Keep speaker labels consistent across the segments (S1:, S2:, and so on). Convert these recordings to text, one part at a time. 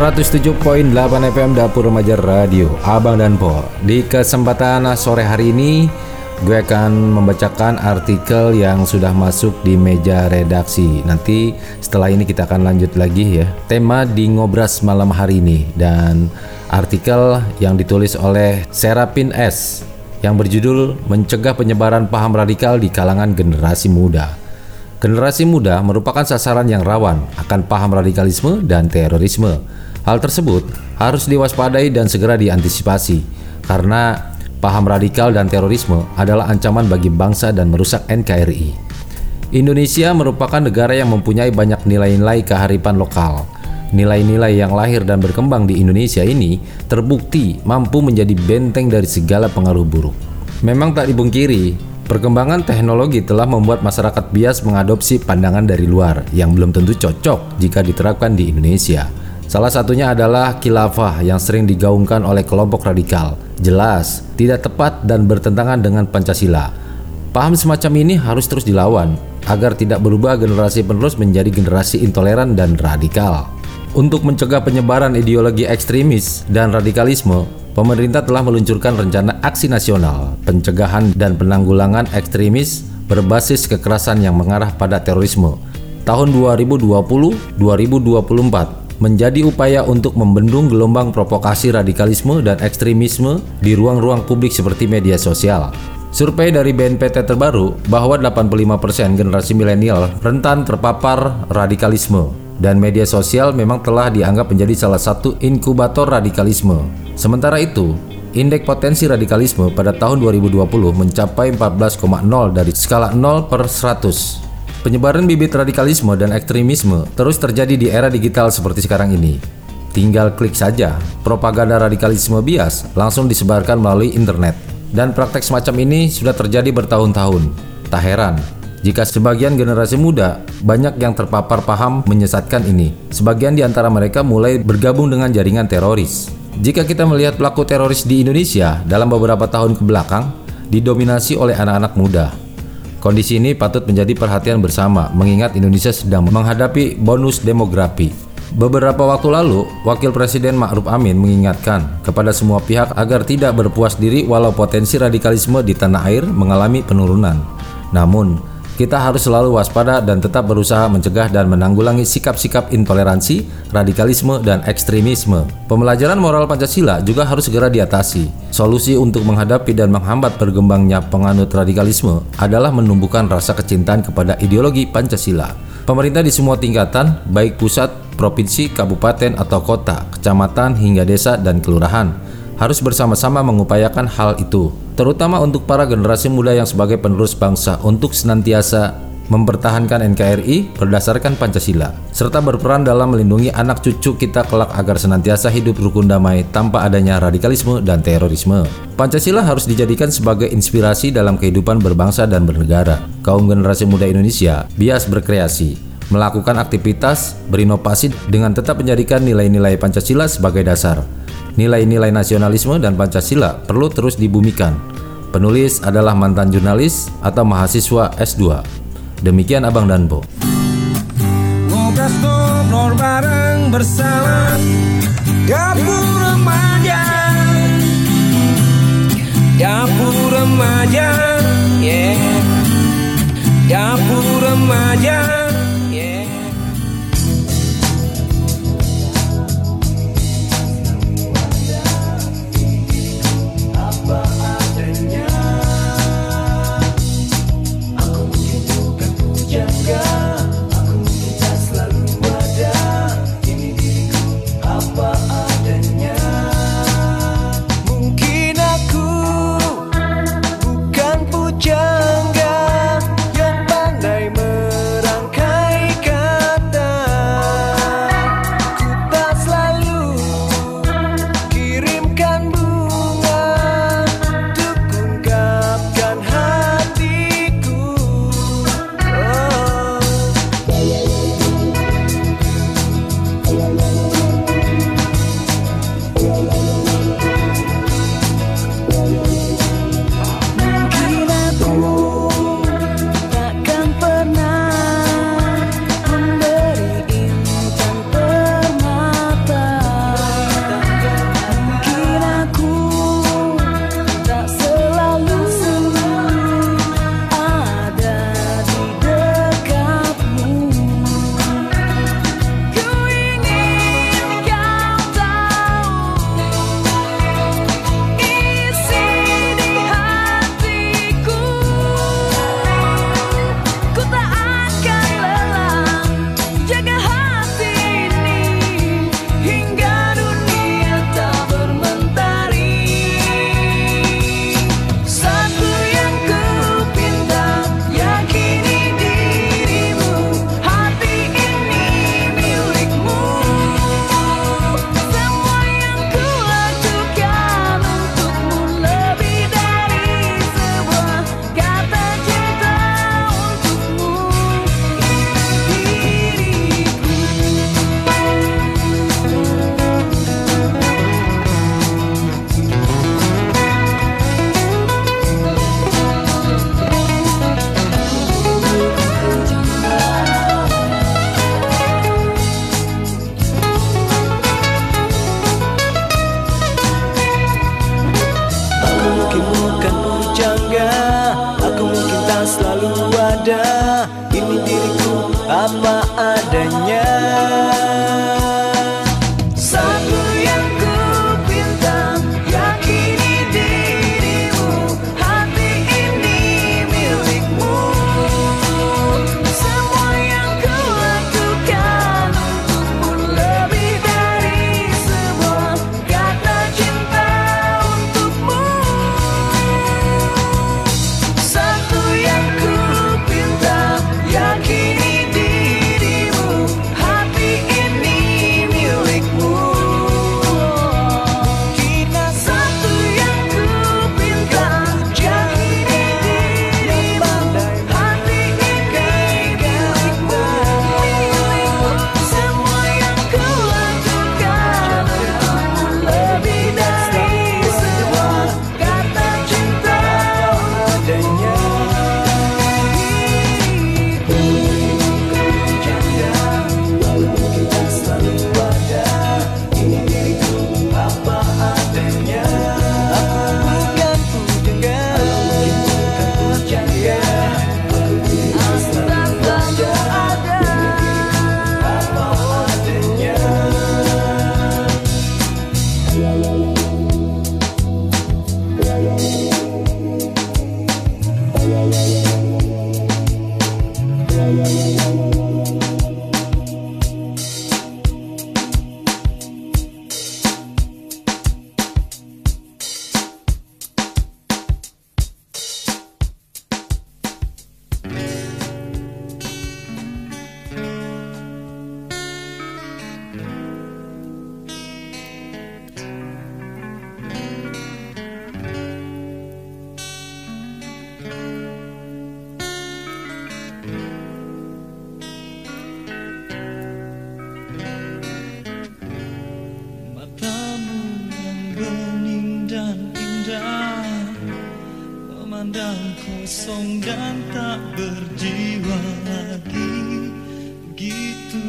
S1: 107.8 FM Dapur Remaja Radio Abang dan Po Di kesempatan sore hari ini Gue akan membacakan artikel yang sudah masuk di meja redaksi. Nanti setelah ini kita akan lanjut lagi ya. Tema di Ngobras malam hari ini Dan artikel yang ditulis oleh Serapin S Yang berjudul Mencegah penyebaran paham radikal di kalangan generasi muda. Generasi muda merupakan sasaran yang rawan akan paham radikalisme dan terorisme Hal tersebut harus diwaspadai dan segera diantisipasi karena paham radikal dan terorisme adalah ancaman bagi bangsa dan merusak NKRI. Indonesia merupakan negara yang mempunyai banyak nilai-nilai kearifan lokal. Nilai-nilai yang lahir dan berkembang di Indonesia ini terbukti mampu menjadi benteng dari segala pengaruh buruk. Memang tak dibungkiri, perkembangan teknologi telah membuat masyarakat bias mengadopsi pandangan dari luar yang belum tentu cocok jika diterapkan di Indonesia. Salah satunya adalah khilafah yang sering digaungkan oleh kelompok radikal. Jelas, tidak tepat dan bertentangan dengan Pancasila. Paham semacam ini harus terus dilawan agar tidak berubah generasi penerus menjadi generasi intoleran dan radikal. Untuk mencegah penyebaran ideologi ekstremis dan radikalisme, pemerintah telah meluncurkan rencana aksi nasional pencegahan dan penanggulangan ekstremis berbasis kekerasan yang mengarah pada terorisme tahun 2020-2024 menjadi upaya untuk membendung gelombang provokasi radikalisme dan ekstremisme di ruang-ruang publik seperti media sosial. Survei dari BNPT terbaru bahwa 85% generasi milenial rentan terpapar radikalisme dan media sosial memang telah dianggap menjadi salah satu inkubator radikalisme. Sementara itu, indeks potensi radikalisme pada tahun 2020 mencapai 14,0 dari skala 0 per 100 Penyebaran bibit radikalisme dan ekstremisme terus terjadi di era digital seperti sekarang ini. Tinggal klik saja, propaganda radikalisme bias langsung disebarkan melalui internet. Dan praktek semacam ini sudah terjadi bertahun-tahun. Tak heran, jika sebagian generasi muda banyak yang terpapar paham menyesatkan ini. Sebagian di antara mereka mulai bergabung dengan jaringan teroris. Jika kita melihat pelaku teroris di Indonesia dalam beberapa tahun ke belakang, didominasi oleh anak-anak muda Kondisi ini patut menjadi perhatian bersama mengingat Indonesia sedang menghadapi bonus demografi. Beberapa waktu lalu, Wakil Presiden Ma'ruf Amin mengingatkan kepada semua pihak agar tidak berpuas diri walau potensi radikalisme di tanah air mengalami penurunan. Namun, kita harus selalu waspada dan tetap berusaha mencegah dan menanggulangi sikap-sikap intoleransi, radikalisme, dan ekstremisme. Pembelajaran moral Pancasila juga harus segera diatasi. Solusi untuk menghadapi dan menghambat berkembangnya penganut radikalisme adalah menumbuhkan rasa kecintaan kepada ideologi Pancasila. Pemerintah di semua tingkatan, baik pusat, provinsi, kabupaten, atau kota, kecamatan, hingga desa dan kelurahan, harus bersama-sama mengupayakan hal itu terutama untuk para generasi muda yang sebagai penerus bangsa untuk senantiasa mempertahankan NKRI berdasarkan Pancasila, serta berperan dalam melindungi anak cucu kita kelak agar senantiasa hidup rukun damai tanpa adanya radikalisme dan terorisme. Pancasila harus dijadikan sebagai inspirasi dalam kehidupan berbangsa dan bernegara. Kaum generasi muda Indonesia bias berkreasi, melakukan aktivitas, berinovasi dengan tetap menjadikan nilai-nilai Pancasila sebagai dasar. Nilai-nilai nasionalisme dan Pancasila perlu terus dibumikan. Penulis adalah mantan jurnalis atau mahasiswa S2. Demikian Abang bersama. Dapur Remaja. Dapur Remaja Yeah
S2: berjiwa lagi Begitu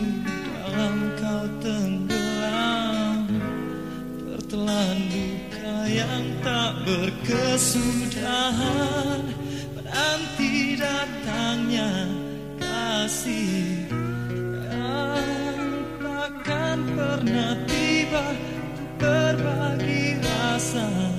S2: dalam kau tenggelam. Tertelan duka yang tak berkesudahan Menanti datangnya kasih. Yang takkan pernah tiba berbagi rasa